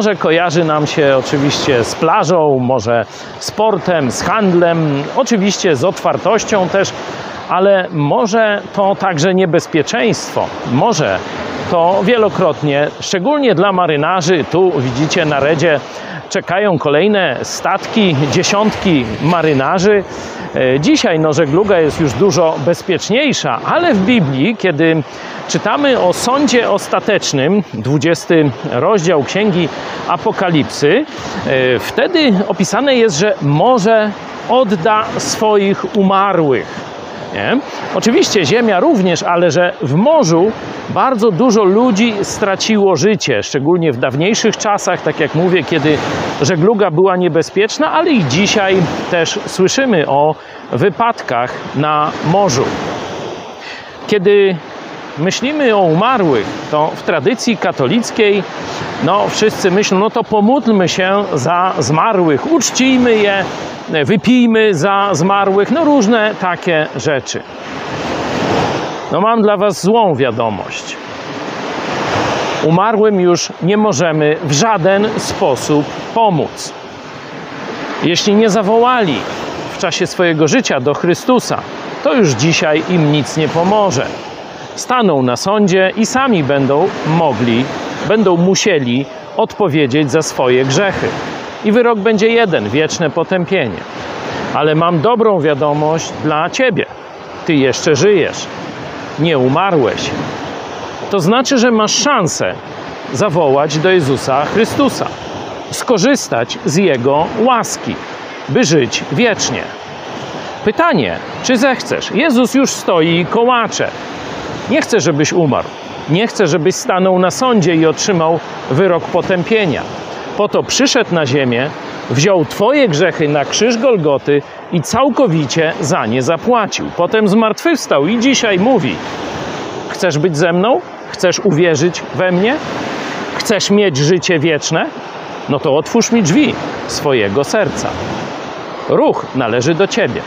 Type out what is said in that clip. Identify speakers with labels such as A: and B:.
A: Może kojarzy nam się oczywiście z plażą, może sportem, z handlem, oczywiście z otwartością też, ale może to także niebezpieczeństwo. Może to wielokrotnie, szczególnie dla marynarzy, tu widzicie na redzie czekają kolejne statki, dziesiątki marynarzy. E, Dzisiaj no, żegluga jest już dużo bezpieczniejsza, ale w Biblii, kiedy czytamy o sądzie ostatecznym, 20 rozdział Księgi Apokalipsy, e, wtedy opisane jest, że morze odda swoich umarłych. Nie? Oczywiście ziemia również, ale że w morzu bardzo dużo ludzi straciło życie, szczególnie w dawniejszych czasach, tak jak mówię, kiedy żegluga była niebezpieczna, ale i dzisiaj też słyszymy o wypadkach na morzu. Kiedy myślimy o umarłych, to w tradycji katolickiej no wszyscy myślą, no to pomódlmy się za zmarłych, uczcijmy je, wypijmy za zmarłych, no różne takie rzeczy. No mam dla Was złą wiadomość. Umarłym już nie możemy w żaden sposób pomóc. Jeśli nie zawołali w czasie swojego życia do Chrystusa, to już dzisiaj im nic nie pomoże. Staną na sądzie i sami będą mogli, będą musieli odpowiedzieć za swoje grzechy. I wyrok będzie jeden wieczne potępienie. Ale mam dobrą wiadomość dla Ciebie. Ty jeszcze żyjesz, nie umarłeś. To znaczy, że masz szansę zawołać do Jezusa Chrystusa, skorzystać z Jego łaski, by żyć wiecznie. Pytanie, czy zechcesz? Jezus już stoi i kołacze. Nie chce, żebyś umarł. Nie chce, żebyś stanął na sądzie i otrzymał wyrok potępienia. Po to przyszedł na ziemię, wziął Twoje grzechy na krzyż Golgoty i całkowicie za nie zapłacił. Potem zmartwychwstał i dzisiaj mówi: Chcesz być ze mną? Chcesz uwierzyć we mnie? Chcesz mieć życie wieczne? No to otwórz mi drzwi swojego serca. Ruch należy do Ciebie.